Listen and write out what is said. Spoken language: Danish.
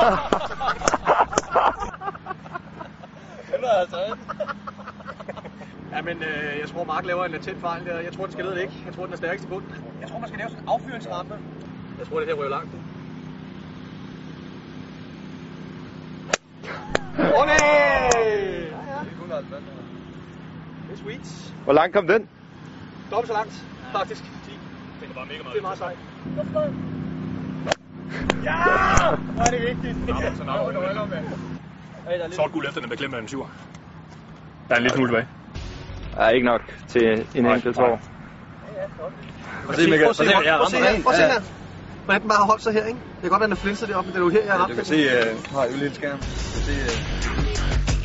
150. Ja, men øh, jeg tror, Mark laver en latent fejl der. Jeg tror, den skal ned ikke. Jeg tror, den er stærkest i bunden. Jeg tror, man skal lave sådan en affyringsrampe. Jeg tror, det her ryger langt. Åh, oh, nej! Ja, ja. Det er sweet. Hvor langt kom den? Dobbelt så langt, faktisk. 10. Det er bare mega meget. Det er meget sejt. Ja! Hvor er det vigtigt. så nok. Sort guld efter den beklemmer en syver. Der er en lille smule tilbage. Ja, ikke nok til en Nej, enkelt nej. år. Prøv at se, Michael. Prøv at se, Prøv at se, prøv at se her. den. Prøv at se Ja. her. Hvordan den bare har holdt sig her, ikke? Det kan godt være, den er flinset deroppe, men det er jo her, jeg har ramt Du kan se, uh, har jo lille skærm. Du kan se, uh,